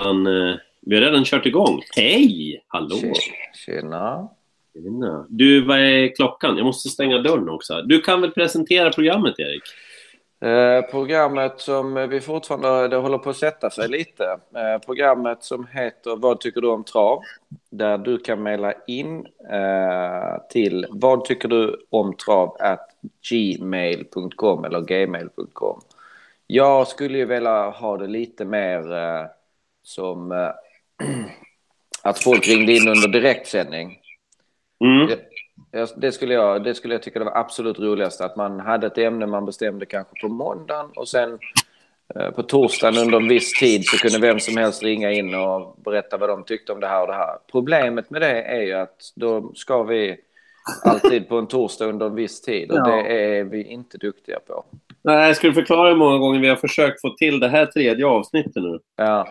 redan, eh, vi har redan kört igång. Hej! Hallå! Tjena. Tjena. Du, vad är klockan? Jag måste stänga dörren också. Du kan väl presentera programmet, Erik? Eh, programmet som vi fortfarande, det håller på att sätta sig lite. Eh, programmet som heter Vad tycker du om trav? Där du kan mejla in eh, till vad tycker du om trav at gmail.com eller gmail.com. Jag skulle ju vilja ha det lite mer som eh, att folk ringde in under direktsändning. Mm. Det, det, skulle jag, det skulle jag tycka var absolut roligast. Att man hade ett ämne man bestämde kanske på måndagen och sen eh, på torsdagen under en viss tid så kunde vem som helst ringa in och berätta vad de tyckte om det här och det här. Problemet med det är ju att då ska vi alltid på en torsdag under en viss tid och Ja. det är vi inte duktiga på. Nej, jag skulle förklara hur många gånger vi har försökt få till det här tredje avsnittet nu. Ja,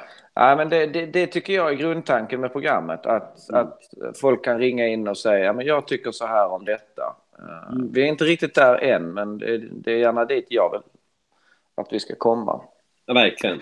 ja men det, det, det tycker jag är grundtanken med programmet. Att, att folk kan ringa in och säga ja, men jag tycker så här om detta. Eh, Mm. Vi är inte riktigt där än, men det, det är gärna dit jag vill att vi ska komma. Ja, verkligen.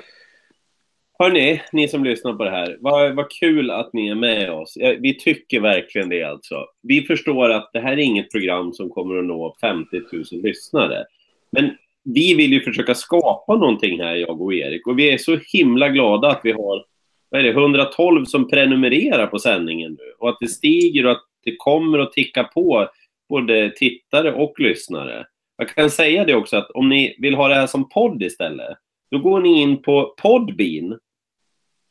Hörni, ni som lyssnar på det här, vad, vad kul att ni är med oss. Vi tycker verkligen det alltså. Vi förstår att det här är inget program som kommer att nå 50 000 lyssnare. Men vi vill ju försöka skapa någonting här, jag och Erik. Och vi är så himla glada att vi har vad är det, 112 som prenumererar på sändningen nu. Och att det stiger och att det kommer att ticka på både tittare och lyssnare. Jag kan säga det också att om ni vill ha det här som podd istället, då går ni in på Podbean.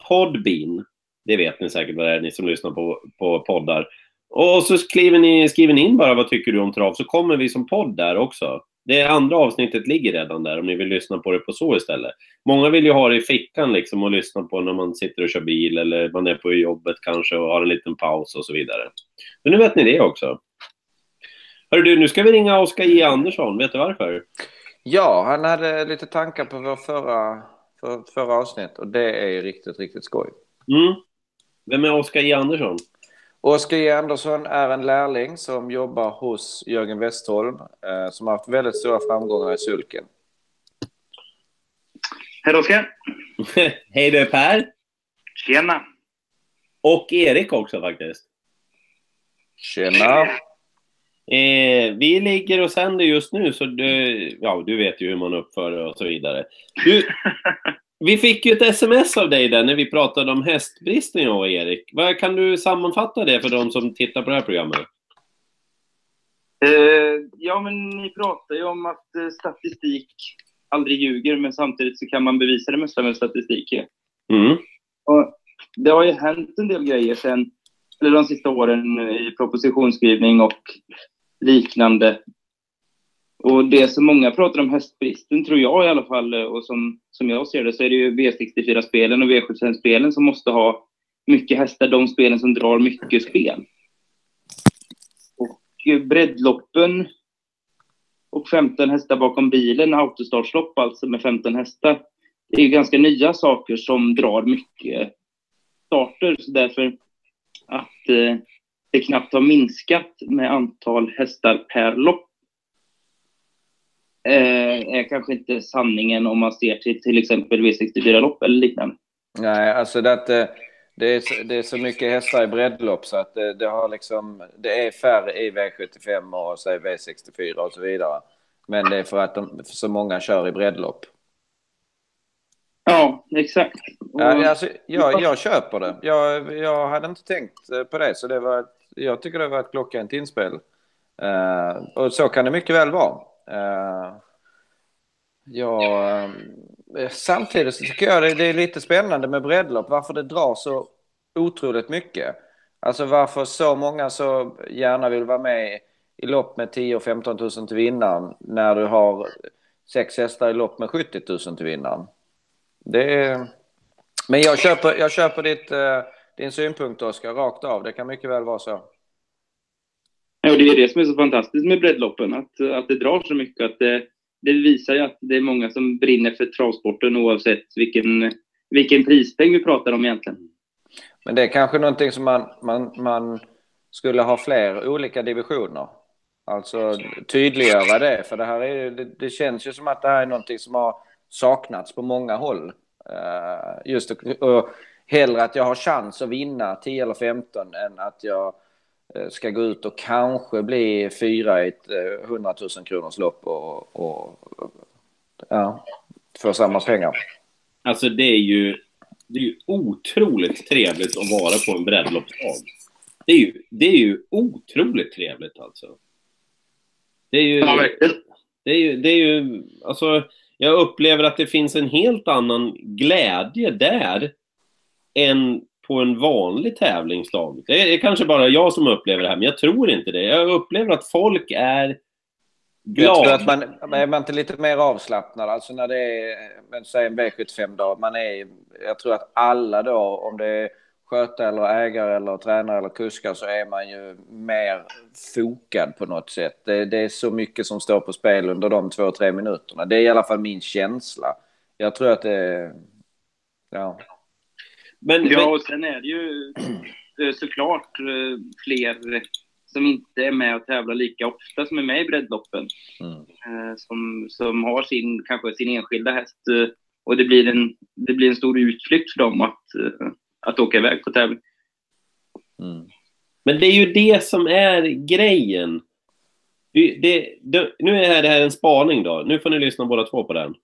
Podbean. Det vet ni säkert vad det är, ni som lyssnar på, på poddar. Och så skriver ni, skriver ni in bara vad tycker du om trav, så kommer vi som podd där också. Det andra avsnittet ligger redan där om ni vill lyssna på det på så istället. Många vill ju ha det i fickan liksom och lyssna på när man sitter och kör bil eller man är på jobbet kanske och har en liten paus och så vidare. Så nu vet ni det också. Hörru du, nu ska vi ringa Oskar J. Andersson. Vet du varför? Ja, han hade lite tankar på vår förra, för, förra avsnitt och det är riktigt, riktigt skoj. Mm. Vem är Oskar J. Andersson? Oskar J. Andersson är en lärling som jobbar hos Jörgen Westholm eh, som har haft väldigt stora framgångar i sulken. Hej Oskar! Hej du Per! Tjena! Och Erik också faktiskt. Tjena! Eh, vi ligger och sänder just nu, så du, ja, du vet ju hur man uppför och så vidare. Du, vi fick ju ett sms av dig där när vi pratade om hästbristen, jag och Erik. Vad, kan du sammanfatta det för de som tittar på det här programmet? Eh, ja, men ni pratar ju om att eh, statistik aldrig ljuger, men samtidigt så kan man bevisa det mesta med statistik. ju. Mm. Och det har ju hänt en del grejer sen, eller de sista åren i propositionsskrivning och liknande. Och det som många pratar om hästbristen, tror jag i alla fall, eh, och som, som jag ser det, så är det ju V64-spelen och V75-spelen som måste ha mycket hästar, de spelen som drar mycket spel. Och eh, breddloppen och 15 hästar bakom bilen, autostartslopp alltså med 15 hästar, det är ju ganska nya saker som drar mycket starter. Så därför att eh, det knappt har minskat med antal hästar per lopp eh, är kanske inte sanningen om man ser till till exempel V64-lopp eller liknande. Nej, alltså det, att, eh, det, är, så- det är så mycket hästar i breddlopp så att det, det, har liksom, det är färre i V75 och säg V64 och så vidare. Men det är för att de, så många kör i breddlopp. Ja, exakt. Och, Ja, alltså, jag, jag köper det. Jag, jag hade inte tänkt eh, på det, så det var, jag tycker det var ett klockrent inspel. Eh, och så kan det mycket väl vara. Uh, ja, eh, samtidigt så tycker jag det, det är lite spännande med breddlopp, varför det drar så otroligt mycket. Alltså varför så många så gärna vill vara med i lopp med 10 och 15 000 till vinnaren när du har sex hästar i lopp med 70 000 till vinnaren. Det är... Men jag köper, jag köper ditt, eh, din synpunkt, Oskar, rakt av. Det kan mycket väl vara så. Ja, och det är det som är så fantastiskt med breddloppen, att, att det drar så mycket. Att det, det visar ju att det är många som brinner för travsporten oavsett vilken, vilken prispeng vi pratar om egentligen. Men det är kanske någonting som man, man, man skulle ha fler olika divisioner. Alltså tydliggöra det, för det här är ju- det, det känns ju som att det här är någonting som har saknats på många håll. Uh, just och, och hellre att jag har chans att vinna 10 eller 15 än att jag ska gå ut och kanske bli fyra i ett 100 000 kronors lopp och, och ja, få samma pengar. Alltså det är ju, det är ju otroligt trevligt att vara på en breddloppsdag. Det är ju, det är ju otroligt trevligt alltså. Det är ju... Det är ju, det är ju, alltså, jag upplever att det finns en helt annan glädje där än på en vanlig tävlingsdag. Det är kanske bara jag som upplever det här, men jag tror inte det. Jag upplever att folk är glada. Jag tror att man, är man inte lite mer avslappnad, alltså när det är, säg en V75-dag, man är, jag tror att alla då, om det är sköta eller ägare eller tränare eller kuskar så är man ju mer fokad på något sätt. Det, det, är så mycket som står på spel under de två, tre minuterna. Det är i alla fall min känsla. Jag tror att det... Ja. Men, ja, och sen är det ju eh, såklart eh, fler som inte är med och tävlar lika ofta som är med i breddloppen. Mm. Eh, som, som har sin, kanske sin enskilda häst. Och det blir en, det blir en stor utflykt för dem att att åka iväg på tävling. Mm. Men det är ju det som är grejen. Det, det, det, nu är det här en spaning då. Nu får ni lyssna båda två på den.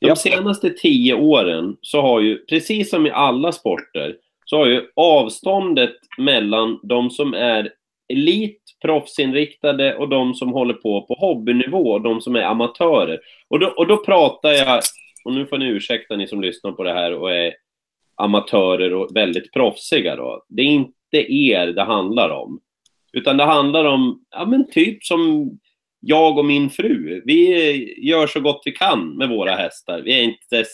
De senaste tio åren så har ju, precis som i alla sporter, så har ju avståndet mellan de som är elit, proffsinriktade och de som håller på på hobbynivå och de som är amatörer. Och då, och då pratar jag, och nu får ni ursäkta ni som lyssnar på det här och är amatörer och väldigt proffsiga då. Det är inte er det handlar om. Utan det handlar om, ja men typ som jag och min fru. Vi gör så gott vi kan med våra hästar. Vi är inte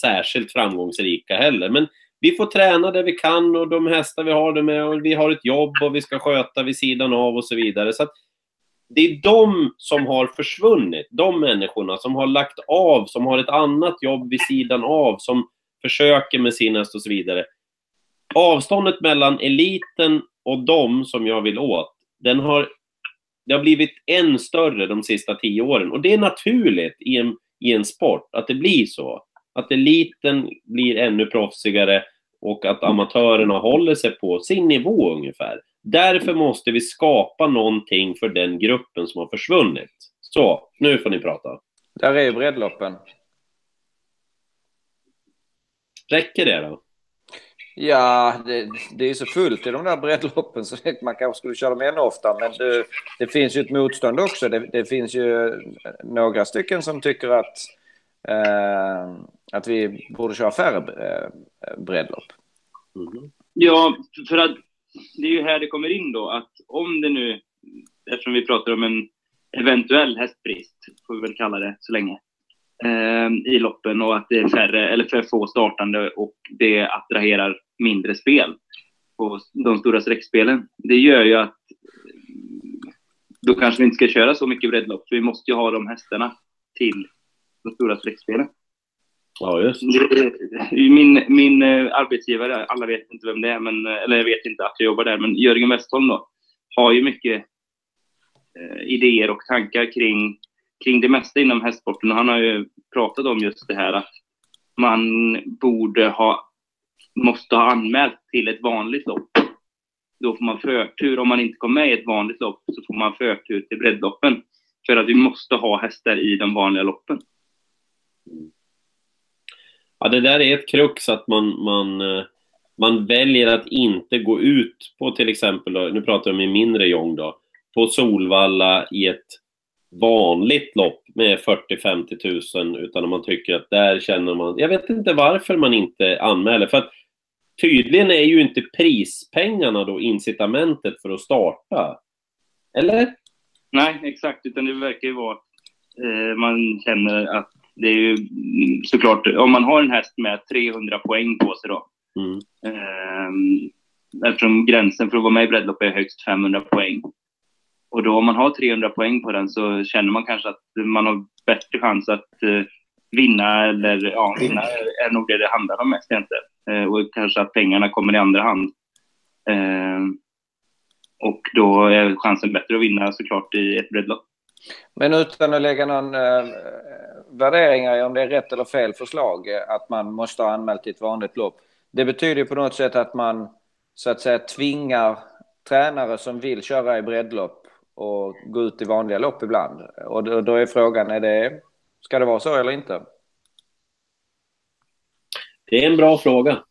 särskilt framgångsrika heller, men vi får träna det vi kan och de hästar vi har det med och vi har ett jobb och vi ska sköta vid sidan av och så vidare. Så det är de som har försvunnit, de människorna som har lagt av, som har ett annat jobb vid sidan av, som försöker med sin häst och så vidare. Avståndet mellan eliten och de som jag vill åt, den har, det har blivit än större de sista tio åren. Och det är naturligt i en, i en sport att det blir så. Att eliten blir ännu proffsigare och att amatörerna håller sig på sin nivå ungefär. Därför måste vi skapa någonting för den gruppen som har försvunnit. Så, nu får ni prata. Där är ju breddloppen. Räcker det då? Ja, det, det, är så fullt i de där breddloppen så man kanske skulle köra dem ännu oftare. Men det, det finns ju ett motstånd också. Det, det, finns ju några stycken som tycker att, eh, att vi borde köra färre eh, breddlopp. Mm. Ja, för att det är ju här det kommer in då att om det nu, eftersom vi pratar om en eventuell hästbrist, får vi väl kalla det så länge, eh, i loppen och att det är färre eller för få startande och det attraherar mindre spel på de stora sträckspelen. Det gör ju att då kanske vi inte ska köra så mycket breddlopp, för vi måste ju ha de hästarna till de stora sträckspelen. Ja, just Min, min eh, arbetsgivare, alla vet inte vem det är, men, eller jag vet inte att jag jobbar där, men Jörgen Westholm då, har ju mycket eh, idéer och tankar kring kring det mesta inom hästsporten. Och han har ju pratat om just det här att man borde ha, måste ha anmält till ett vanligt lopp. Då får man förtur. Om man inte kommer med i ett vanligt lopp så får man förtur till breddloppen. För att vi måste ha hästar i de vanliga loppen. Ja, det där är ett krux att man, man, eh, man väljer att inte gå ut på till exempel, nu pratar jag om i mindre jong då, på Solvalla i ett vanligt lopp med 40-50 tusen utan man tycker att där känner man... Jag vet inte varför man inte anmäler. För att tydligen är ju inte prispengarna då incitamentet för att starta. Eller? Nej, exakt. Utan det verkar ju vara eh, man känner att det är ju såklart, om man har en häst med 300 poäng på sig då. Mm. Eh, eftersom gränsen för att vara med i breddlopp är högst 500 poäng. Och då om man har 300 poäng på den så känner man kanske att man har bättre chans att eh, vinna eller ja, vinna är nog det det handlar om mest egentligen. Eh, och kanske att pengarna kommer i andra hand. Eh, och då är chansen bättre att vinna såklart i ett breddlopp. Men utan att lägga någon eh, värderingar i om det är rätt eller fel förslag, eh, att man måste ha anmält i ett vanligt lopp. det betyder ju på något sätt att man så att säga tvingar tränare som vill köra i breddlopp och gå ut i vanliga lopp ibland. Och då, då är frågan, är det, ska det vara så eller inte? Det är en bra fråga.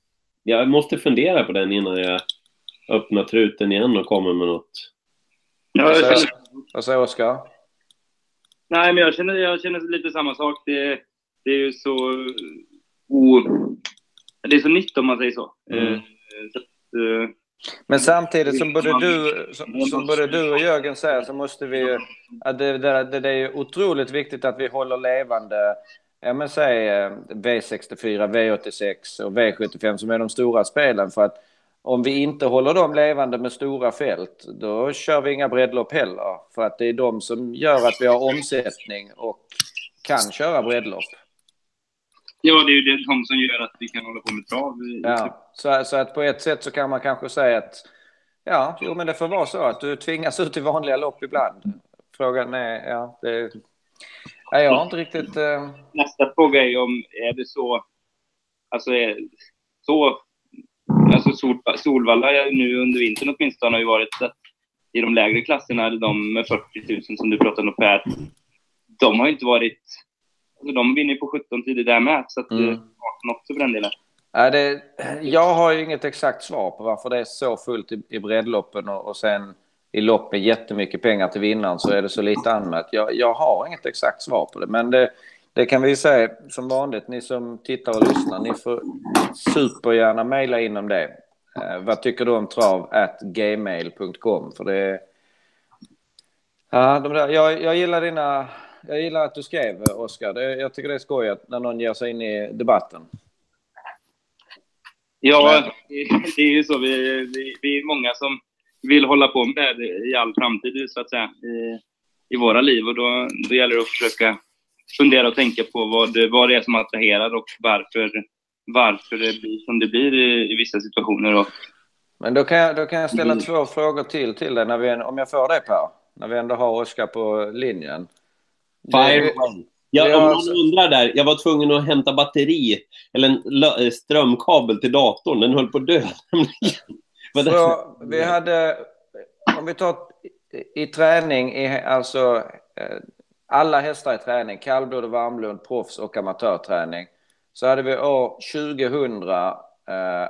Jag måste fundera på den innan jag öppnar truten igen och kommer med något. Ja, jag känner, Vad säger Oskar? nej, men jag känner, jag känner lite samma sak. Det, det är ju så... O, det är så nytt om man säger så. Mm. Eh, så att, eh, Men samtidigt som både du, som, som både du och Jörgen säger så måste vi... Att det, det, det, är otroligt viktigt att vi håller levande ja, men säg eh, V64, V86 och V75 som är de stora spelen. För att om vi inte håller dem levande med stora fält, då kör vi inga breddlopp heller. För att det är de som gör att vi har omsättning och kan köra breddlopp. Ja, det är ju det, de som gör att vi kan hålla på med trav. Ja, så, så att på ett sätt så kan man kanske säga att ja, jo, men det får vara så att du tvingas ut i vanliga lopp ibland. Frågan är, ja, det... Nej, jag har inte riktigt... Eh... Nästa fråga är ju om, är det så... Alltså, är, så... Alltså Sol, Solvalla nu under vintern åtminstone har ju varit att i de lägre klasserna, de med 40 000 som du pratade om Per, de har ju inte varit... Alltså de vinner ju på 17 tider där med, så att Mm. mm. 18 också för den delen. Nej, det, jag har ju inget exakt svar på varför det är så fullt i, i breddloppen och, och sen i lopp med jättemycket pengar till vinnaren så är det så lite anmält. Jag, jag har inget exakt svar på det, men det, det kan vi säga som vanligt. Ni som tittar och lyssnar, ni får supergärna mejla in om det. Eh, vad tycker du om trav? at gmail.com för det Ja, de där, jag, jag gillar dina... Jag gillar att du skrev, Oskar. Jag tycker det är skoj att när någon ger sig in i debatten. Ja, det, det är ju så. Vi, vi, vi är många som vill hålla på med det i all framtid, så att säga, i, i våra liv. Och då, då gäller det att försöka fundera och tänka på vad, det- vad det är som attraherar och varför, varför det blir som det blir i, i vissa situationer. Och, Men då kan jag, då kan jag ställa Mm. två frågor till till dig, när vi, om jag får det Per. När vi ändå har Oskar på linjen. Fire away. Ja, om någon alltså- undrar där, jag var tvungen att hämta batteri, eller en eh, strömkabel till datorn. Den höll på att dö. Så vi hade, om vi tar i, i träning, i, alltså eh, alla hästar i träning, kallblod och varmblod, proffs och amatörträning. Så hade vi år 2000 eh,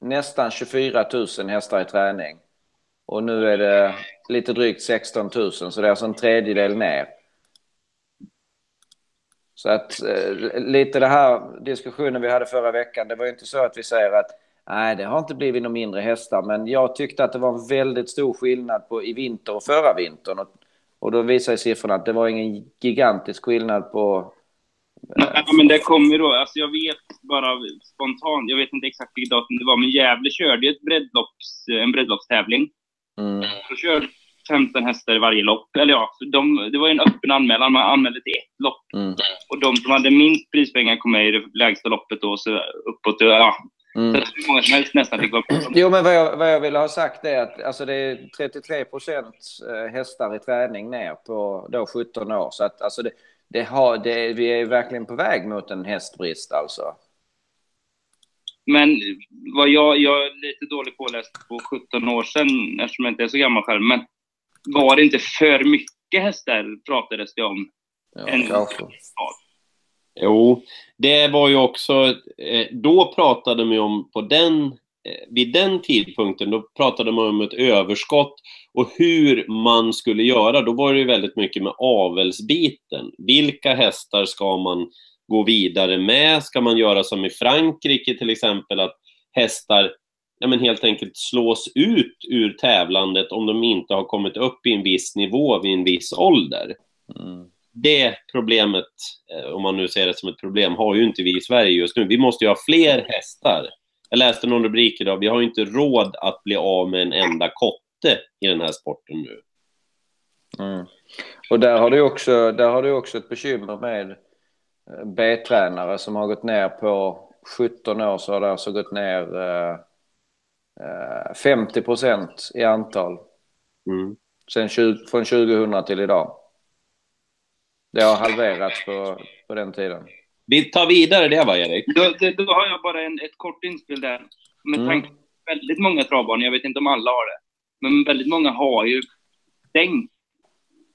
nästan 24 000 hästar i träning. Och nu är det lite drygt 16 000, så det är alltså en tredjedel ner. Så att eh, lite det här diskussionen vi hade förra veckan, det var ju inte så att vi säger att nej, det har inte blivit några mindre hästar, men jag tyckte att det var en väldigt stor skillnad på i vinter och förra vintern. Och, och då visar ju siffrorna att det var ingen gigantisk skillnad på... Ja, men det kommer ju då. Alltså jag vet bara spontant, jag vet inte exakt vilket datum det var, men Gävle körde ju ett breddlopps, en breddloppstävling. Mm, De körde 15 hästar i varje lopp. Eller ja, så de, det var ju en öppen anmälan. Man anmälde till ett lopp. mm, Och de som hade minst prispengar kom med i det lägsta loppet då, så uppåt. Ja, så mm. att hur många som helst nästan fick vara. Jo, men vad jag, vad jag ville ha sagt är att alltså det är 33 procent hästar i träning ner på då 17 år. Så att alltså det, det har, det, vi är verkligen på väg mot en hästbrist alltså. Men vad jag, jag är lite dåligt påläst på 17 år sedan, eftersom jag inte är så gammal själv. Men var det inte för mycket hästar pratades det om? Ja, En- kanske. Jo, det var ju också... Eh, då pratade man ju om, på den, eh, vid den tidpunkten, då pratade man om ett överskott och hur man skulle göra. Då var det ju väldigt mycket med avelsbiten. Vilka hästar ska man gå vidare med? Ska man göra som i Frankrike till exempel, att hästar ja, men helt enkelt slås ut ur tävlandet om de inte har kommit upp i en viss nivå vid en viss ålder? Mm. det problemet, eh, om man nu ser det som ett problem, har ju inte vi i Sverige just nu. Vi måste ju ha fler hästar. Jag läste någon rubrik idag, vi har ju inte råd att bli av med en enda kotte i den här sporten nu. Mm. Och där har du också, där har du också ett bekymmer med eh, B-tränare som har gått ner på 17 år så har det alltså gått ner eh, 50 procent i antal Mm. sen 20, från 2000 till idag. Det har halverats på, på den tiden. Vi tar vidare det va, Erik? Då, då har jag bara en, ett kort inspel där. Med Mm. tanke på väldigt många travbanor, jag vet inte om alla har det, men väldigt många har ju stängt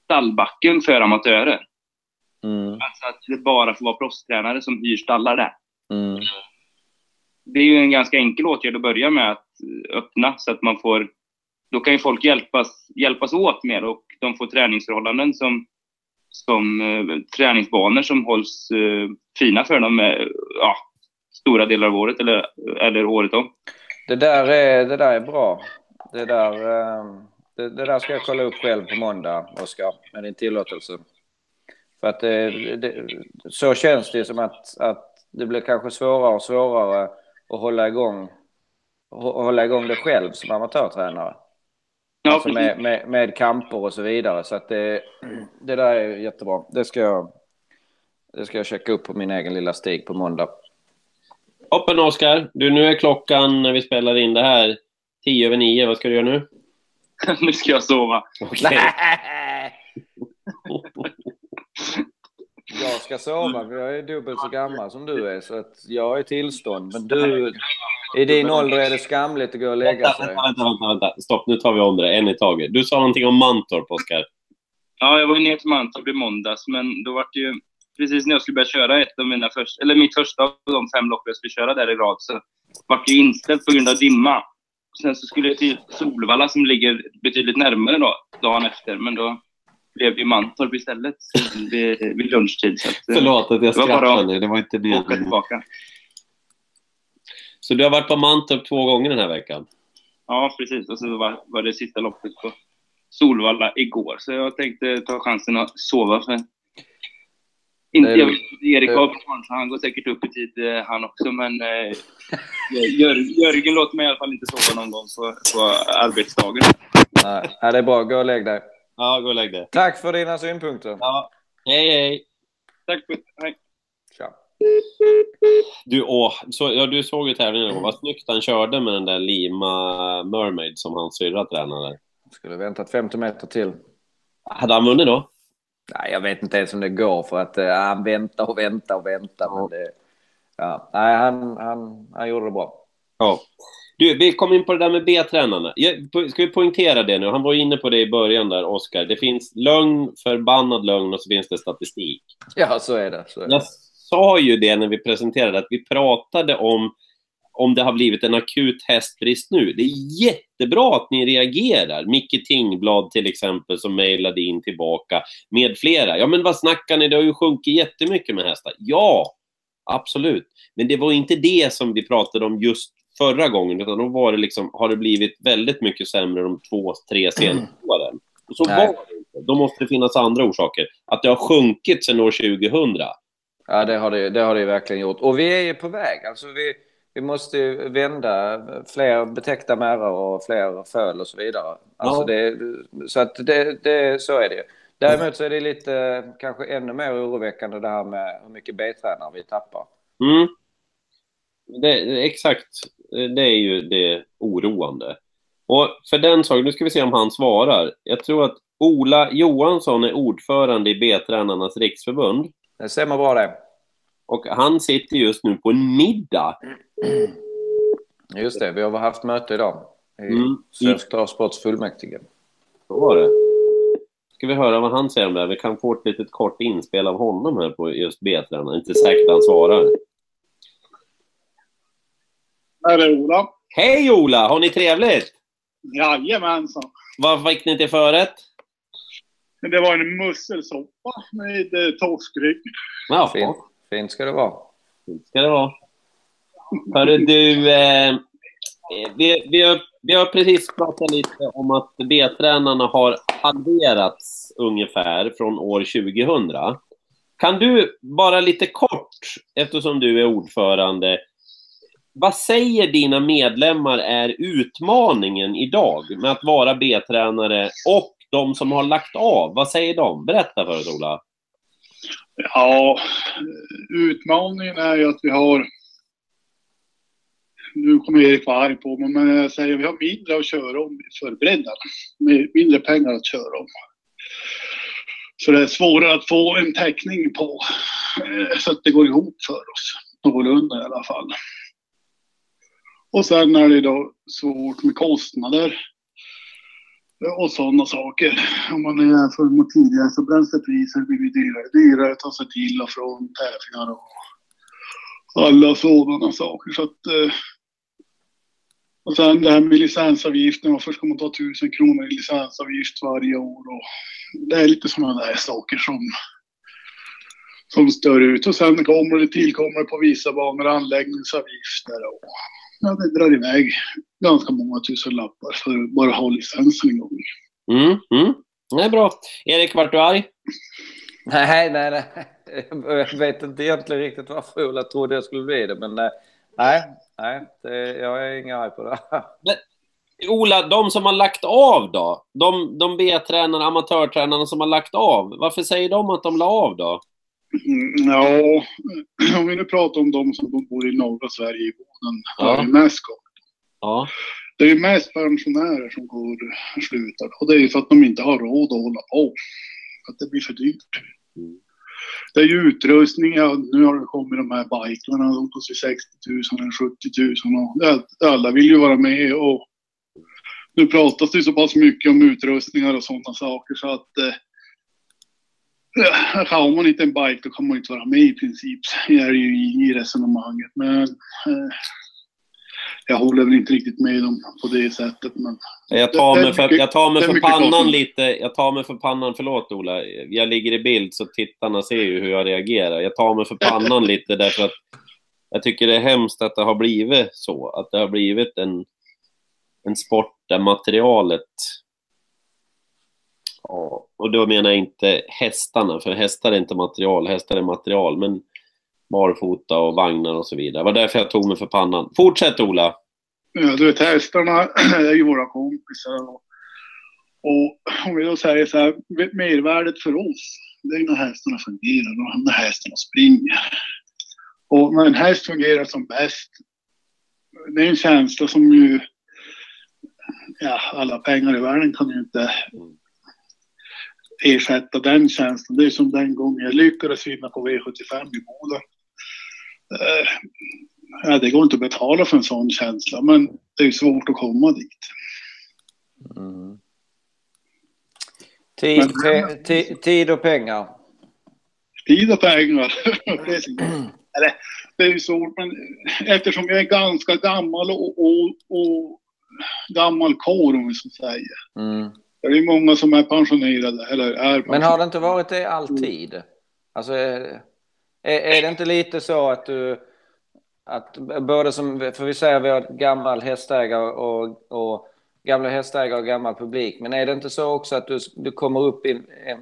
stallbacken för amatörer. Mm. Alltså att det bara får vara proffstränare som hyr stallar där. Mm. Det är ju en ganska enkel åtgärd att börja med att öppna så att man får... Då kan ju folk hjälpas, hjälpas åt mer och de får träningsförhållanden som, som eh, träningsbanor som hålls eh, fina för dem med, ja, stora delar av året eller, eller året om. Det, där är, det där är bra. Det där, eh, det, det där ska jag kolla upp själv på måndag, Oskar, med din tillåtelse. För att eh, det, det, så känns det som att, att det blir kanske svårare och svårare att hålla igång, hå- hålla igång det själv som amatörtränare. Ja, alltså med, med, med kamper och så vidare. Så att det, det där är jättebra. Det ska jag, det ska jag checka upp på min egen lilla stig på måndag. Hoppen Oskar, du nu är klockan när vi spelar in det här tio över nio. Vad ska du göra nu? nu ska jag sova. Okej. Jag ska sova, för jag är dubbelt så gammal som du är, så att jag är tillstånd. Men du, i din ålder är det skamligt att gå och lägga Vänta, sig. vänta, vänta, vänta. Stopp, nu tar vi om det. En i taget. Du sa någonting om Mantorp, Oskar. Ja, jag var ju ner till Mantorp i måndags, men då var det ju precis när jag skulle börja köra ett av mina första, eller mitt första av de fem lopp jag skulle köra där i rad, så var det ju inställt på grund av dimma. Sen så skulle jag till Solvalla som ligger betydligt närmare då, dagen efter, men då blev ju Mantorp istället vid, vid lunchtid. Så att, eh, Förlåt att jag skrattade. Det var inte åka meningen. tillbaka. Så du har varit på Mantorp två gånger den här veckan? Ja, precis. Och så var, var det sista loppet på Solvalla igår, så jag tänkte ta chansen att sova. För... Inte, jag vet Erik har så han går säkert upp i tid eh, han också, men eh, Jör, Jörgen låter mig i alla fall inte sova någon gång på, på arbetsdagen. Nej, ja, det är bra. Gå och lägg dig. Ja, gå och lägg dig. Tack för dina synpunkter. Ja. Hej, hej. Tack hej. Tja. Du, åh, så, ja, du såg ju tävlingen. Vad snyggt han körde med den där Lima Mermaid som hans syrra tränade. Skulle väntat 50 meter till. Hade han vunnit då? Nej, jag vet inte ens om det går för att uh, han väntar och väntar och väntar. Men det, ja. Nej, han, han, han gjorde det bra. Ja. Du, vi kom in på det där med B-tränarna. Ska vi poängtera det nu? Han var inne på det i början där, Oskar. Det finns lögn, förbannad lögn och så finns det statistik. Ja, så är det. Så är det. Jag sa ju det när vi presenterade, att vi pratade om om det har blivit en akut hästbrist nu. Det är jättebra att ni reagerar. Micke Tingblad till exempel som mejlade in tillbaka med flera. Ja, men vad snackar ni? Det har ju sjunkit jättemycket med hästar. Ja, absolut. Men det var inte det som vi pratade om just förra gången, utan då var det liksom, har det blivit väldigt mycket sämre de två, tre senaste åren. Och så Nej. var det inte. Då måste det finnas andra orsaker. Att det har sjunkit sedan år 2000. Ja, det har det, det har det verkligen gjort. Och vi är ju på väg. Alltså vi, vi måste ju vända fler betäckta märrar och fler föl och så vidare. Alltså Ja. det, så att det, det, så är det ju. Däremot så är det lite, kanske ännu mer oroväckande det här med hur mycket B-tränare vi tappar. Mm. Det, exakt. Det är ju det oroande. Och för den saken, nu ska vi se om han svarar. Jag tror att Ola Johansson är ordförande i B-tränarnas riksförbund. Det stämmer bra det. Och han sitter just nu på en middag. Just det, vi har haft möte idag. I Mm. Svensk Travsports fullmäktige. Så var det. Ska vi höra vad han säger om det här? Vi kan få ett litet kort inspel av honom här på just B-tränarna. Inte säkert han svarar. Här är Ola. Hej Ola! Har ni trevligt? Jajamensan. Vad fick ni till förrätt? Men Det var en musselsoppa med eh, torskrygg. Ja, Fint, fint ska det vara. Fint ska det vara. Hörru du, eh, vi, vi, har, vi har precis pratat lite om att B-tränarna har halverats ungefär från år 2000. Kan du bara lite kort, eftersom du är ordförande, vad säger dina medlemmar är utmaningen idag med att vara B-tränare och de som har lagt av? Vad säger de? Berätta för oss, Ola. Ja, utmaningen är ju att vi har... Nu kommer Erik vara arg på mig, men jag säger vi har mindre att köra om förberedda. Med mindre pengar att köra om. Så det är svårare att få en täckning på eh, så att det går ihop för oss. Någorlunda i alla fall. Och sen är det då svårt med kostnader och sådana saker. Om man jämför med tidigare så bränslepriser blir dyrare. Dyrare att ta sig till och från tävlingar och alla sådana saker. Så att, eh, och sen det här med licensavgiften. Varför ska man ta tusen kronor i licensavgift varje år? Och det är lite sådana där saker som, som stör ut. Och sen kommer det tillkommer på vissa banor anläggningsavgifter. Och, ja, det drar iväg ganska många tusen lappar för bara att ha licensen en gång. Mm, mm. Det är bra. Erik, vart du arg? Nej, nej, nej. Jag vet inte egentligen riktigt varför Ola trodde jag skulle bli det, men eh, nej, nej, det, jag är ingen arg på det. Men, Ola, de som har lagt av då? De, de B-tränarna, amatörtränarna som har lagt av. Varför säger de att de la av då? Mm, ja, om vi nu pratar om de som bor i norra Sverige i Boden, Ja. är mest. Ja. Det är ju mest pensionärer som går slutar och det är ju för att de inte har råd att hålla på. Att det blir för dyrt. Mm. Det är ju utrustning, ja, nu har det kommit de här biklarna, de kostar 60 000 eller 70 000 och alla vill ju vara med och nu pratas det så pass mycket om utrustningar och sådana saker så att eh, har man inte en bike då kan man inte vara med i princip. Det är ju i, i resonemanget. Men eh, jag håller väl inte riktigt med dem på det sättet. Men Jag tar mig för, jag tar mig för pannan kostnad. lite. Jag tar mig för pannan, förlåt Ola. Jag ligger i bild så tittarna ser ju hur jag reagerar. Jag tar mig för pannan lite därför att jag tycker det är hemskt att det har blivit så. Att det har blivit en, en sport där materialet... Ja, och då menar jag inte hästarna, för hästar är inte material, hästar är material, men barfota och vagnar och så vidare. Det var därför jag tog mig för pannan. Fortsätt Ola! ja, du vet, hästarna är ju våra kompisar. Och, och om vi då säger så här, mervärdet för oss, det är när hästarna fungerar och när hästarna springer. Och när en häst fungerar som bäst, det är en känsla som ju, ja, alla pengar i världen kan ju inte ersätta den känslan. Det är som den gången jag lyckades vinna på V75 i Boden. Eh, det går inte att betala för en sån känsla, men det är svårt att komma dit. Mm. Tid, pe, ti- tid och pengar. Tid och pengar. Det är ju svårt, men eftersom jag är ganska gammal och, och, och gammal kår, om vi så säger. Mm. Det är många som är pensionerade, eller är pensionerade. Men har det inte varit det alltid? Alltså, är, är det inte lite så att du... Att både som, för vi säger vi har gammal hästägare och, och gamla hästägare och gammal publik. Men är det inte så också att du, du kommer upp i en, en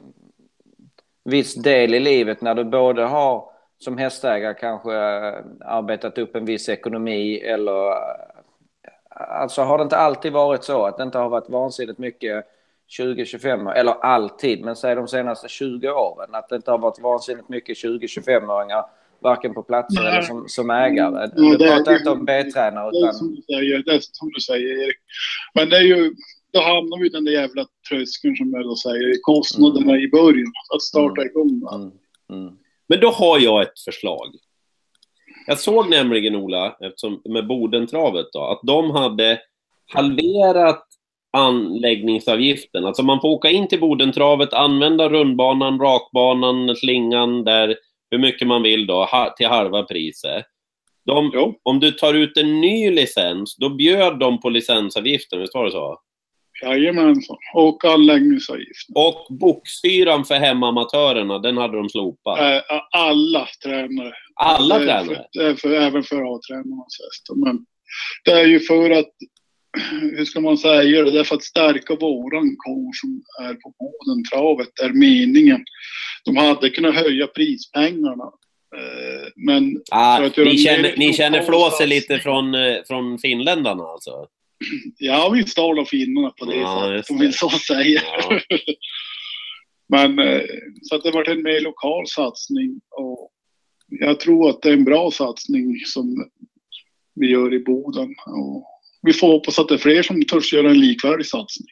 viss del i livet när du både har som hästägare kanske eh, arbetat upp en viss ekonomi eller eh, alltså har det inte alltid varit så att det inte har varit vansinnigt mycket 20-25 år, eller alltid, men säg de senaste 20 åren att det inte har varit vansinnigt mycket 20-25-åringar varken på platser Nej. eller som, som ägare. Ja, Du det är- pratar inte om B-tränare Det är utan som du säger, det är som du säger Erik. Men det är ju, då hamnar vi i den där jävla tröskeln som jag då säger, kostnaderna i början. Att starta igång. va. mm, mm, Men då har jag ett förslag. Jag såg nämligen, Ola, eftersom, med Bodentravet då, att de hade halverat anläggningsavgiften. Alltså man får åka in till Bodentravet, använda rundbanan, rakbanan, slingan där, hur mycket man vill då, ha, till halva priset. De, om du tar ut en ny licens, då bjöd de på licensavgiften, visst var det så? Jajamensan. Och anläggningsavgift. Och boksyran för hemamatörerna, den hade de slopat. Äh, alla tränare. Alla Det tränare? För, för, även för A-tränarnas hästar. Men det är ju för att, hur ska man säga det, det är för att stärka våran kår som är på Bodentravet, är meningen. De hade kunnat höja prispengarna. eh, Men Ah, ni, känner, ni känner flåset lite från, eh, från finländarna alltså? jag vill stala finnarna på det Ja, sättet, om vi så säger. Ja. Men eh, så att det varit en mer lokal satsning och jag tror att det är en bra satsning som vi gör i Boden. Och vi får hoppas att det är fler som törs göra en likvärdig satsning.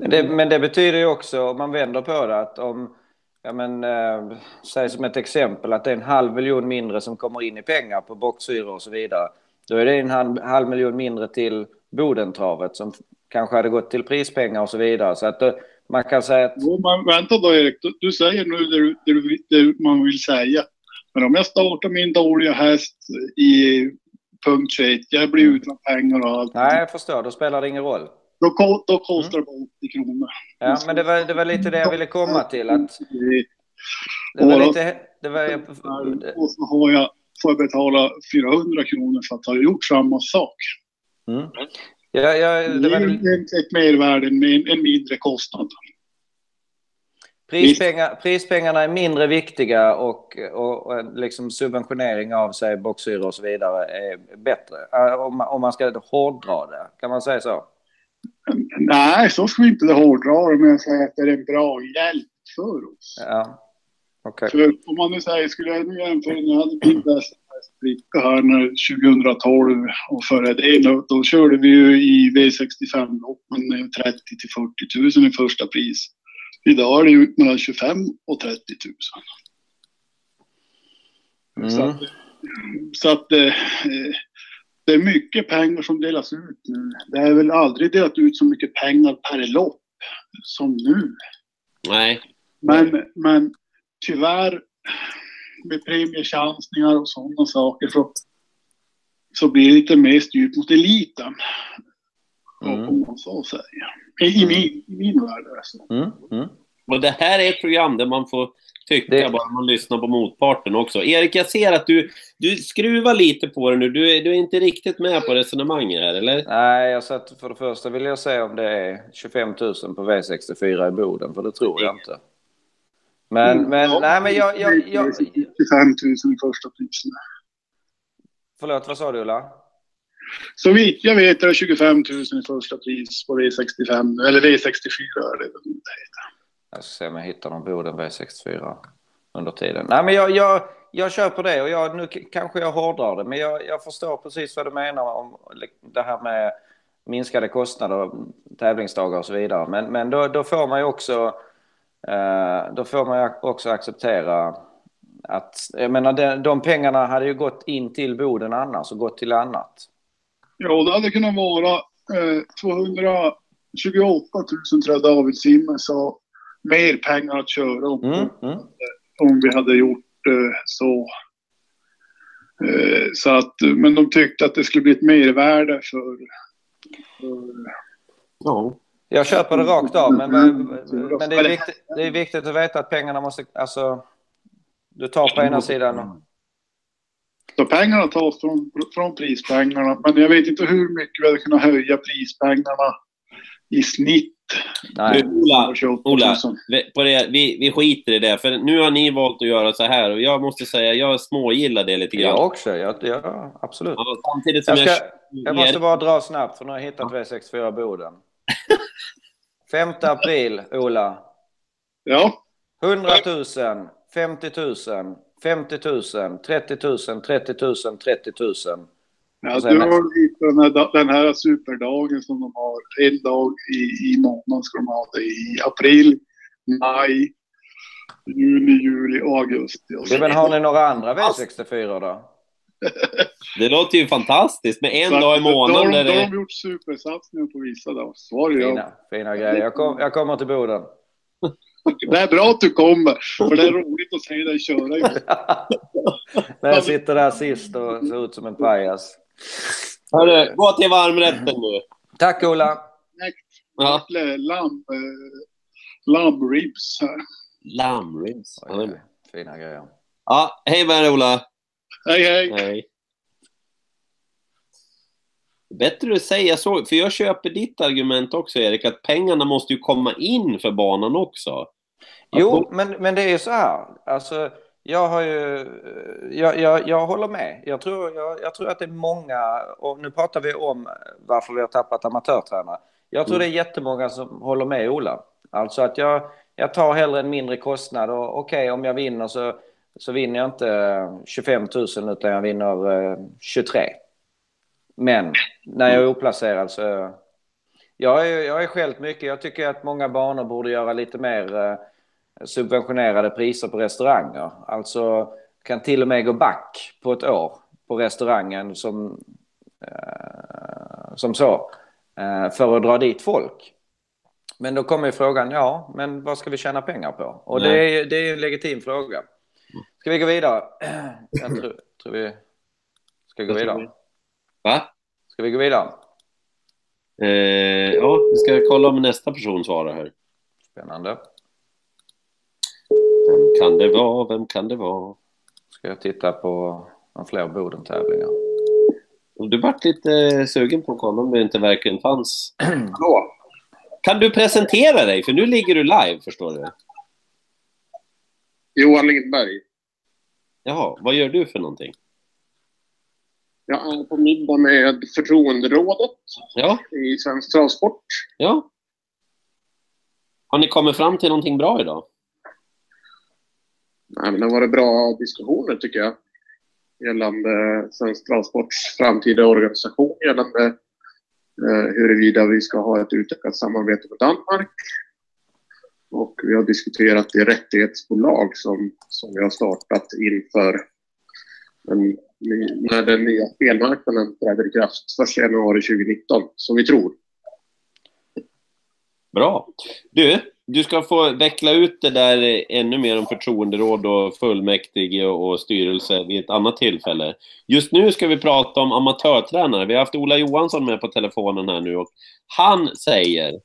Men det, men det betyder ju också, om man vänder på det, att om ja men, eh, säg som ett exempel att det är en halv miljon mindre som kommer in i pengar på boxhyror och så vidare. Då är det en halv, halv miljon mindre till Bodentravet som kanske hade gått till prispengar och så vidare. Så att då, man kan säga att... Jo, men vänta då Erik, du, du säger nu det, du- det, det man vill säga. Men om jag startar min dåliga häst i punkt 21, jag blir utan pengar och allt. Nej, jag förstår. Då spelar det ingen roll. Då, då kostar det bara 80 kronor. Ja, men det var, det var lite det jag ville komma till. Att Det- det var lite... Det var, Och så har jag, får jag betala 400 kronor för att ha gjort samma sak. mm. ja, ja, Det det var, är ett, mervärde, en mindre kostnad. Prispengar, prispengarna är mindre viktiga och, och, och liksom subventionering av sig boxhyror och så vidare är bättre. Eh, Om man, om man ska hårdra det, kan man säga så? Nej, så ska vi inte hårdra det, men jag säger att det är en bra hjälp för oss. Ja, okej. För om man nu säger, skulle jag nu jämföra när jag hade min bästa hästbricka här när 2012 och före det, då, då körde vi ju i V65-loppen med 30 till 40 000 i första pris. Idag är det ju mellan 25 och 30 000. Så Mm. att, så att eh, det är mycket pengar som delas ut nu. Det är väl aldrig delat ut så mycket pengar per lopp som nu. Nej. Men, men tyvärr med premiechansningar och sådana saker så, så blir det lite mer styrt mot eliten. Mm. Om man så säger. I, i, min, i min värld är det så. Mm. Mm. Och det här är ett program där man får tycka Det- bara man lyssnar på motparten också. Erik, jag ser att du, du skruvar lite på det nu. Du, är- du är inte riktigt med på resonemanget här, eller? Nej, jag satt för det första vill jag se om det är 25 000 på V64 i Boden, för det tror jag inte. Men, men, Ja, nej, men jag, jag, jag... 25 000 i första priset. Förlåt, vad sa du Ulla? Så vitt jag vet är det 25 000 i första pris på V65 eller V64 är det heter. Jag ska se om jag hittar någon Boden V64 under tiden. Nej, men jag, jag, jag köper det och jag, nu kanske jag hårdrar det, men jag, jag förstår precis vad du menar om det här med minskade kostnader, tävlingsdagar och så vidare. Men, men då, då får man ju också, eh, då får man ju också acceptera att, jag menar, de, de pengarna hade ju gått in till Boden annars och gått till annat. Ja, det hade kunnat vara eh, 228 000 tror jag David Simmer sa. Mer pengar att köra om, Mm, mm. om vi hade gjort eh, så. Eh, så att, men de tyckte att det skulle bli ett mervärde för, för Ja. Jag köper det rakt av, men, men det, är viktigt, det är viktigt att veta att pengarna måste... Alltså, du tar på ena sidan... Så pengarna tas från, från prispengarna. Men jag vet inte hur mycket vi hade kunnat höja prispengarna i snitt. Nej. Ola, 28 Ola 000. vi, på det, vi, vi skiter i det, för nu har ni valt att göra så här och jag måste säga, jag smågillar det lite grann. Jag också, ja, ja absolut. Ja, samtidigt som Jag, jag... ska, jag måste bara dra snabbt, för nu har jag hittat V64 Boden. 5 april, Ola. Ja, 100 000, 50 000, 50 000, 30 000, 30 000, 30 000. ja sen- du har hittat den här, den här superdagen som de har. En dag i, i månaden ska de ha det i april, maj, juni, juli och augusti. Och Men har ni några andra V64 då? Det låter ju fantastiskt med en Så dag i Då, månaden har de- då har det... de gjort supersatsningar på vissa dagar. Fina, fina grejer. Jag, kom, jag kommer till Boden. Det är bra att du kommer, för det är roligt att se dig köra. När jag sitter där sist och ser ut som en pajas. Hörru, gå till varmrätten nu. Tack Ola! Ja. Lamm, eh, lambribs här. Lammribs. Oj, fina grejer. Ja, hej med dig Ola. Hej, hej. Hej. Bättre att säga så, för jag köper ditt argument också Erik, att pengarna måste ju komma in för banan också. Jo, men, men det är ju så här. Alltså, jag har ju... Jag, jag, jag håller med. Jag tror, jag, jag tror att det är många... Och nu pratar vi om varför vi har tappat amatörtränare. Jag tror det är jättemånga som håller med Ola. Alltså att jag, jag tar hellre en mindre kostnad och okej, om jag vinner så, så vinner jag inte 25 000 utan jag vinner eh, 23. Men när jag är oplacerad så... Jag är, jag är skällt mycket. Jag tycker att många banor borde göra lite mer... subventionerade priser på restauranger. Alltså kan till och med gå back på ett år på restaurangen som, eh, som så. Eh, för att dra dit folk. Men då kommer ju frågan, ja, men vad ska vi tjäna pengar på? Och det är, det är en legitim fråga. Ska vi gå vidare? Jag tror, tror vi ska gå vidare. Va? Ska vi gå vidare? Eh, ja, vi ska kolla om nästa person svarar här. Spännande. Vem kan det vara? Vem kan det vara? Ska jag titta på några fler Boden-tävlingar? Du vart lite sugen på att kolla om det inte verkligen fanns. Hallå? Kan du presentera dig? För nu ligger du live, förstår du. Johan Lindberg. Jaha, vad gör du för någonting? Jag är på middag med förtroenderådet Ja, i Svensk Travsport. ja. Har ni kommit fram till någonting bra idag? Eh, men det har varit bra diskussioner tycker jag. Gällande eh, Svensk Transports framtida organisation. Gällande eh, huruvida vi ska ha ett utökat samarbete med Danmark. Och vi har diskuterat det rättighetsbolag som, som vi har startat inför den, när den nya spelmarknaden träder i kraft 1 januari 2019, som vi tror. Bra. Du, du ska få veckla ut det där ännu mer om förtroenderåd och fullmäktige och styrelse vid ett annat tillfälle. Just nu ska vi prata om amatörtränare. Vi har haft Ola Johansson med på telefonen här nu och han säger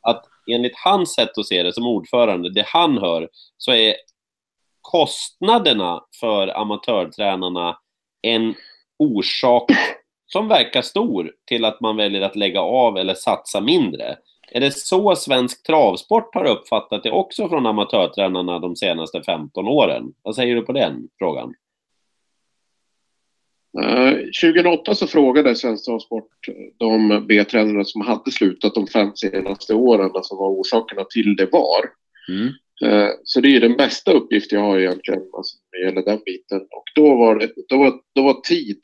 att enligt hans sätt att se det som ordförande, det han hör, så är kostnaderna för amatörtränarna en orsak som verkar stor till att man väljer att lägga av eller satsa mindre. Är det så svensk travsport har uppfattat det också från amatörtränarna de senaste 15 åren? Vad säger du på den frågan? Eh, 2008 så frågade Svensk Travsport de B-tränare som hade slutat de fem senaste åren, alltså vad orsakerna till det var. Mm. Eh, Så det är den bästa uppgift jag har egentligen alltså, när det gäller den biten. Och då var, det, då var, då var tid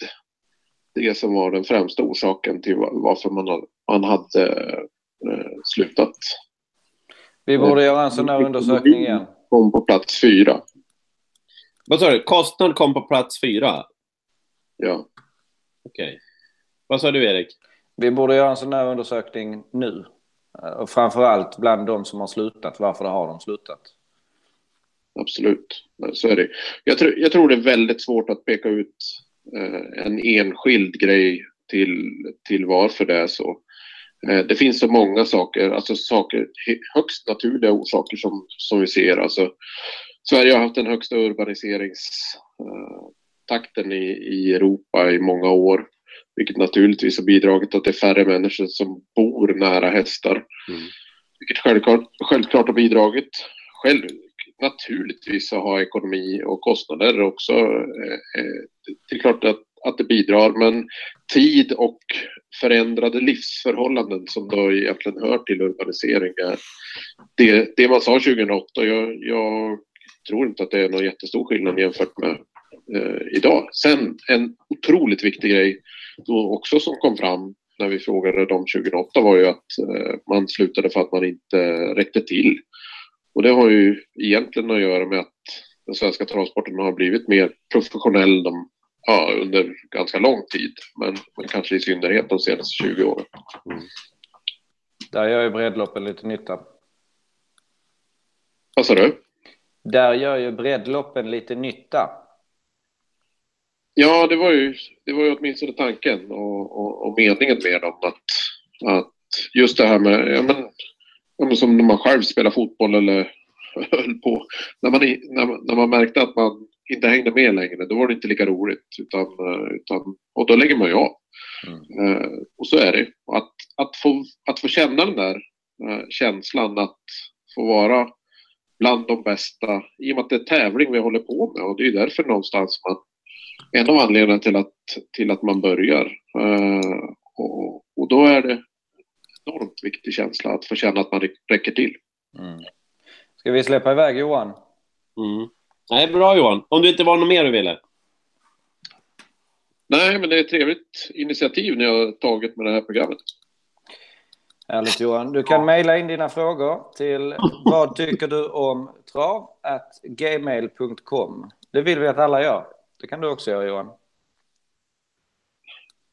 det som var den främsta orsaken till va- varför man, hade- man hade eh, slutat. Vi borde göra en sån här undersökning igen. Kom på plats fyra. Vad sa du? Kostnad kom på plats fyra? Ja. Okej. Vad sa du, Erik? Vi borde göra en sån här undersökning nu. Eh, Och framförallt bland de som har slutat. Varför har de slutat? Absolut, så är det. Jag tror, jag tror det är väldigt svårt att peka ut eh, en enskild grej till, till varför det är så. Eh, det finns så många saker, alltså saker, högst naturliga orsaker som, som vi ser. Alltså, Sverige har haft den högsta urbaniseringstakten i, i Europa i många år. Vilket naturligtvis har bidragit till att det är färre människor som bor nära hästar. Mm. Vilket självklart, självklart har bidragit. Själv, naturligtvis så har ekonomi och kostnader också. Eh, eh, det är klart att, att det bidrar, men tid och förändrade livsförhållanden som då egentligen hör till urbanisering är det, det man sa 2008. Jag, jag tror inte att det är någon jättestor skillnad jämfört med eh, idag. Sen en otroligt viktig grej då också som kom fram när vi frågade dem 2008 var ju att eh, man slutade för att man inte räckte till. Och det har ju egentligen att göra med att den svenska transporten har blivit mer professionell de, ja, under ganska lång tid. Men, men kanske i synnerhet de senaste 20 åren. Där gör ju breddloppen lite nytta. Vad sa du? Där gör ju breddloppen lite nytta. Ja, det var ju, det var ju åtminstone tanken och, och, och meningen med dem. Att, att just det här med, ja men, ja men som när man själv spelar fotboll eller höll på. När man, när, när man märkte att man inte hängde med längre, då var det inte lika roligt. Utan, eh, utan, och då lägger man ju av. Mm. Eh, och så är det. Att, att, få, att få känna den där eh, känslan att få vara bland de bästa, i och med att det är tävling vi håller på med och det är därför någonstans man en av anledningarna till att, till att man börjar. Eh, och, och då är det enormt viktig känsla att få känna att man räcker till. Mm. Ska vi släppa iväg Johan? Mm. Nej, bra Johan. Om du inte var något mer du ville? Nej, men det är ett trevligt initiativ ni har tagit med det här programmet. Härligt Johan. Du kan mejla in dina frågor till vad tycker du om trav gmail.com. Det vill vi att alla gör. Det kan du också göra Johan.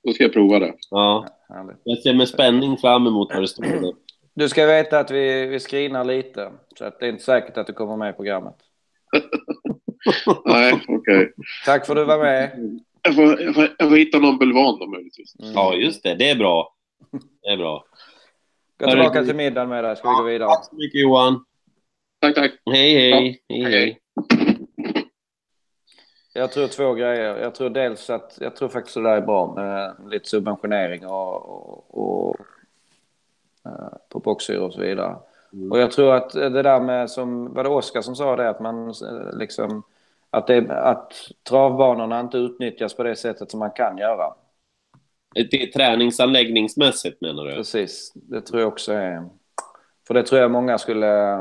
Då ska jag prova det. Ja, Härligt. jag ser med spänning fram emot vad det står. där. Du ska veta att vi, vi screenar lite. Så att det är inte säkert att du kommer med i programmet. Nej, okej. Tack för att du var med. Jag, får, jag, får, jag får hitta någon bulvan då möjligtvis. Mm. Ja, just det. Det är bra. Det är bra. Gå tillbaka till middagen med dig. Ska vi gå vidare. Tack så mycket Johan. Tack, tack. Hej, hej. hej, hej. Jag tror två grejer. Jag tror dels att jag tror faktiskt att det där är bra med lite subventionering och, och, och eh, på boxhyror och så vidare. Mm. Och jag tror att det där med som var det Oskar som sa det att man eh, liksom att, det, att travbanorna inte utnyttjas på det sättet som man kan göra. Det är träningsanläggningsmässigt menar du? Precis, det tror jag också är. För det tror jag många skulle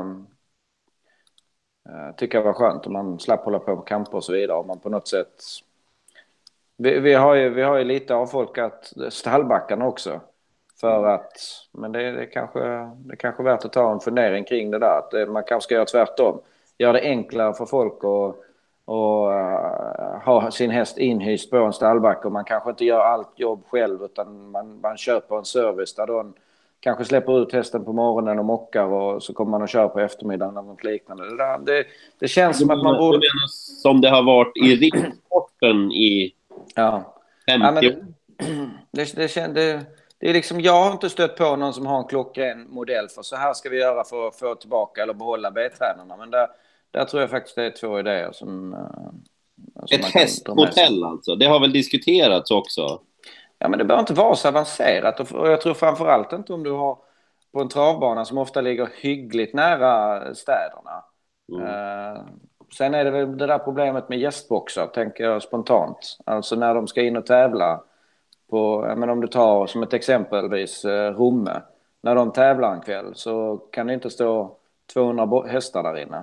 eh, tycka var skönt om man slapp hålla på med kamper och så vidare. Om man på något sätt... Vi, vi, har, ju, vi har ju lite avfolkat stallbackarna också. För att, men det, det, är kanske, det är kanske värt att ta en fundering kring det där. Att man kanske ska göra tvärtom. Göra det enklare för folk att och, uh, ha sin häst inhyst på en stallbacke och man kanske inte gör allt jobb själv utan man, man köper en service där de kanske släpper ut hästen på morgonen och mockar och så kommer man och kör på eftermiddagen eller något liknande. Det, där, det, det känns som att man borde... menar som det har varit i ridsporten i Ja. 50 Ja, men år? det, det, kän- det, det är liksom, jag har inte stött på någon som har en klockren modell för så här ska vi göra för att få tillbaka eller behålla B-tränarna. Men där, där tror jag faktiskt det är två idéer som... eh, som Ett hästmodell alltså. Det har väl diskuterats också? Ja, men det behöver inte vara så avancerat och jag tror framför allt inte om du har på en travbana som ofta ligger hyggligt nära städerna. Mm. Eh, sen är det väl det där problemet med gästboxar, tänker jag spontant. Alltså när de ska in och tävla på, menar om du tar som ett exempelvis eh, Romme. När de tävlar en kväll så kan det inte stå 200 bo- hästar där inne.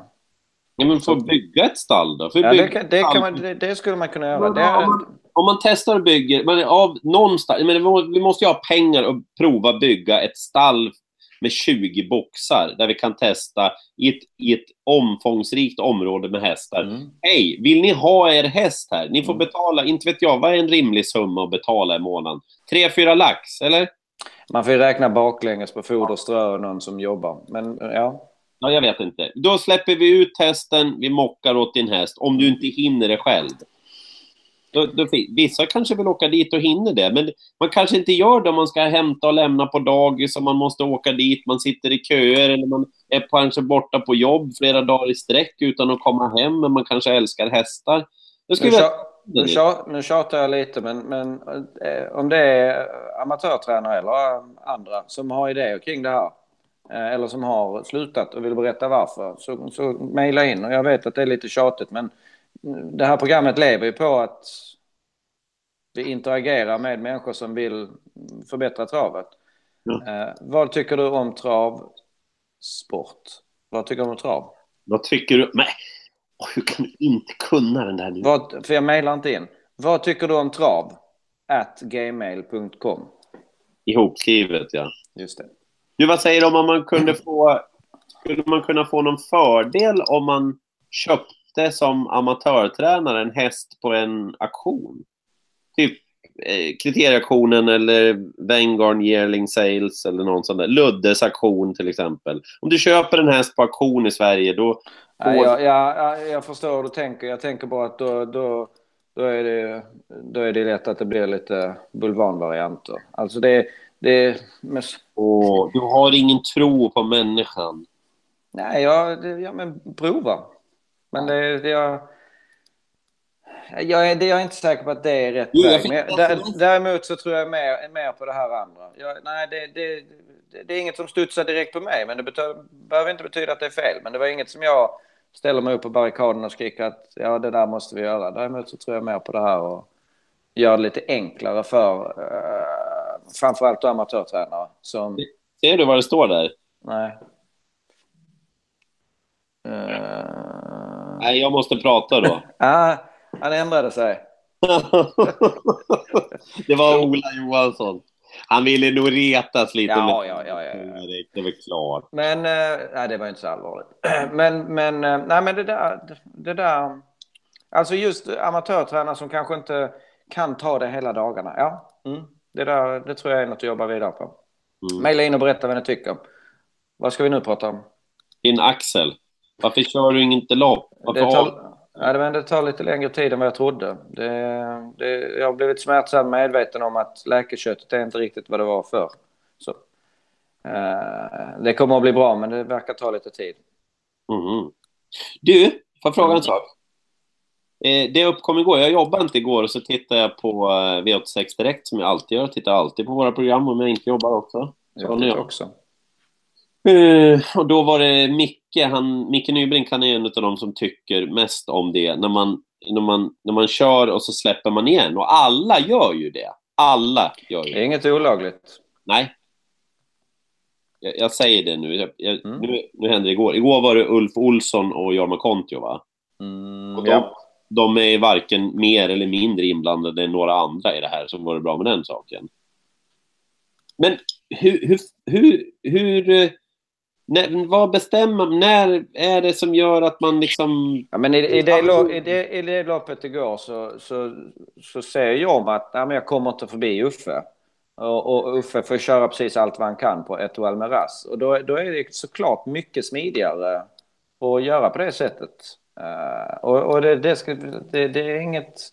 Ja, men får bygga ett stall då? Ja, det, kan, det, kan man, det, det skulle man kunna göra. Men om, man, om man testar och bygger, men av någonstans, men vi måste ju ha pengar och prova bygga ett stall med 20 boxar där vi kan testa i ett, i ett omfångsrikt område med hästar. Mm. Hej, vill ni ha er häst här? Ni får Mm. betala, inte vet jag, vad är en rimlig summa att betala i månaden? Tre, fyra lax, eller? Man får ju räkna baklänges på foder, strö och någon som jobbar. Men ja, Ja, jag vet inte. Då släpper vi ut hästen, vi mockar åt din häst, om du inte hinner det själv. Då, då, vissa kanske vill åka dit och hinner det, men man kanske inte gör det om man ska hämta och lämna på dagis och man måste åka dit, man sitter i köer eller man är kanske borta på jobb flera dagar i sträck utan att komma hem, men man kanske älskar hästar. Nu, tja- nu, tja- nu tjatar jag lite, men, men eh, om det är amatörtränare eller andra som har idéer kring det här eller som har slutat och vill berätta varför, så, så mejla in. Och jag vet att det är lite tjatigt, men mm, det här programmet lever ju på att vi interagerar med människor som vill förbättra travet. Eh, vad tycker du om travsport? Vad tycker du om trav? Vad tycker du? Åh, hur kan du inte kunna den där nu? Vad, för jag mejlar inte in. Vad tycker du om trav? At gmail.com. Ihopskrivet, ja. Just det. Du, vad säger du om man kunde få... Skulle man kunna få någon fördel om man köpte som amatörtränare en häst på en auktion? Typ eh, kriterieauktionen eller Vanguard Yearling Sales eller någon sån där. Luddes auktion till exempel. Om du köper en häst på auktion i Sverige då... Ja, jag, jag, förstår hur du tänker. Jag tänker bara att då, då, då, är det, då är det lätt att det blir lite bulvanvarianter. Alltså det, det men, Åh, du har ingen tro på människan. Nej, jag, ja, men prova. Men det, det jag, jag, är, det, jag är inte säker på att det är rätt Jo, väg. Men jag, där, däremot så tror jag mer, mer på det här andra. Jag, nej, det, det, det, det är inget som studsar direkt på mig, men det betö, behöver inte betyda att det är fel. Men det var inget som jag ställer mig upp på barrikaden och skriker att ja, det där måste vi göra. Däremot så tror jag mer på det här och gör det lite enklare för uh, framförallt då amatörtränare som... Ser du vad det står där? Nej. Uh, Nej, jag måste prata då. ah, han ändrade sig. det var Ola Johansson. Han ville nog retas lite. Ja, med- ja, ja, ja, ja. Det väl klart. Men, eh, nej det var inte så allvarligt. Men, men, eh, nej men det där, det där, alltså just amatörtränare som kanske inte kan ta det hela dagarna. Ja, mm, det där, det tror jag är något att jobba vidare på. Mm. Maila in och berätta vad ni tycker. Vad ska vi nu prata om? Din Axel. Varför kör du inte lopp? Varför Det har... tar, det, men det tar lite längre tid än vad jag trodde. Det, det, jag har blivit smärtsamt medveten om att läkeköttet är inte riktigt vad det var förr. Så, eh, det kommer att bli bra, men det verkar ta lite tid. Mhm. Du, får jag fråga en sak? Eh, det uppkom igår. Jag jobbade inte igår och så tittade jag på eh, V86 Direkt som jag alltid gör. Jag tittar alltid på våra program om jag inte jobbar också. Jag nu- också. Eh, och då var det Micke, han, Micke Nybrink, han är en av de som tycker mest om det. När man, när, man, när man kör och så släpper man igen. Och alla gör ju det. Alla gör ju Det är det. inget olagligt. Nej. Jag, jag säger det nu. Jag, Mm. nu. Nu hände det igår. Igår var det Ulf Olsson och Jorma Kontio, va? Mm, Och de, ja. De är varken mer eller mindre inblandade än några andra i det här, så var det bra med den saken. Men hur, hur, hur, hur eh, när, vad bestämmer När är det som gör att man liksom... Ja, men i, i, det, lo- i, det, i det loppet igår så, så, så säger jag att nej, men jag kommer inte förbi Uffe. Och, och Uffe får köra precis allt vad han kan på ett Almeras. Och då, då är det såklart mycket smidigare att göra på det sättet. Eh, och och det, det, ska, det, det är inget...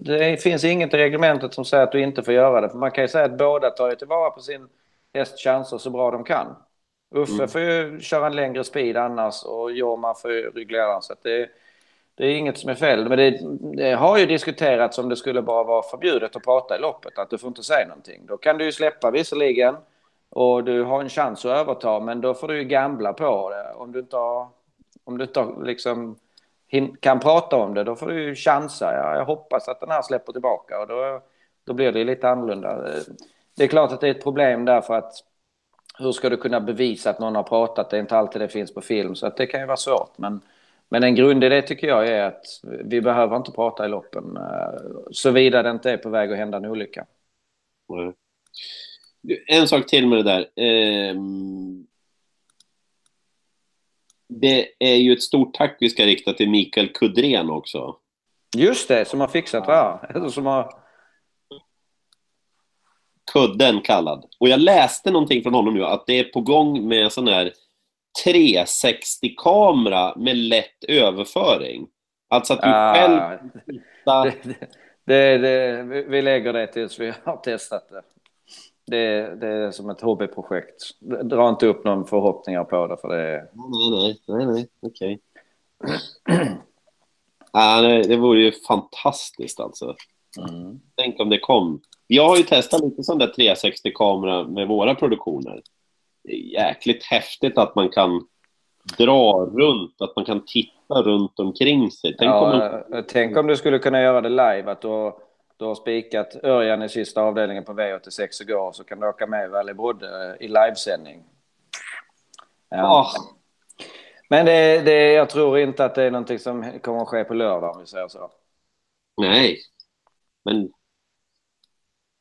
Det, finns inget i reglementet som säger att du inte får göra det. För man kan ju säga att båda tar ju tillvara på sin hästs chanser så bra de kan. Uffe Mm. får ju köra en längre speed annars och Jorma får ju reglera. Så det, det är inget som är fel. Men det, det har ju diskuterats om det skulle bara vara förbjudet att prata i loppet. Att du får inte säga någonting. Då kan du ju släppa visserligen. Och du har en chans att överta. Men då får du ju gambla på det. Om du inte har, om du inte har liksom kan prata om det. Då får du chansa. Ja, jag hoppas att den här släpper tillbaka. Och då, då blir det lite annorlunda. Eh, det är klart att det är ett problem därför att hur ska du kunna bevisa att någon har pratat? Det är inte alltid det finns på film, så att det kan ju vara svårt. Men, men en grundidé tycker jag är att vi behöver inte prata i loppen, eh, såvida det inte är på väg att hända en olycka. Mm. En sak till med det där. Ehm, det är ju ett stort tack vi ska rikta till Mikael Kudren också. Just det, som har fixat. Eller Som har... Kudden kallad. Och jag läste någonting från honom nu att det är på gång med sån här 360-kamera med lätt överföring. Alltså att du själv Ah, hittar... det, det, det, vi lägger det tills vi har testat det. Det, det är som ett hobbyprojekt. Dra inte upp någon förhoppningar på det, för det Nej, nej, nej, nej, okej. ah, nej, det vore ju fantastiskt alltså. mm. Tänk om det kom. Jag har ju testat lite sån där 360-kamera med våra produktioner. Det är jäkligt häftigt att man kan dra runt, att man kan titta runt omkring sig. Tänk om man... Ja, eh, tänk om du skulle kunna göra det live, att du, har- du har spikat Örjan i sista avdelningen på V86 igår, så kan du åka med Valle Brodde i livesändning. Ja. Ah, Men det, det, jag tror inte att det är någonting som kommer att ske på lördag, om vi säger så. nej. Men...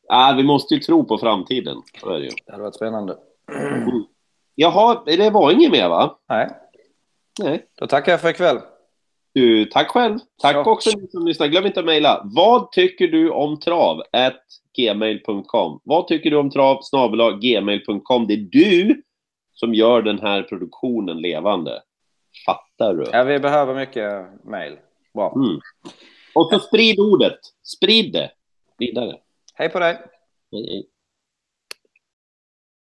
Ah, vi måste ju tro på framtiden. Är det ju. Det hade varit spännande. Jaha, det var inget mer va? Nej, Nej. då tackar jag för ikväll. Du, tack själv. Tack Så. också ni som lyssnar. Glöm inte att mejla. Vad tycker du om trav? Gmail.com. Vad tycker du om trav? Snabel gmail.com. Det är du som gör den här produktionen levande. Fattar du? Ja, vi behöver mycket mejl. Bra. Mm. Och så sprid ordet. Sprid det vidare. Hej på dig! Hej, hej.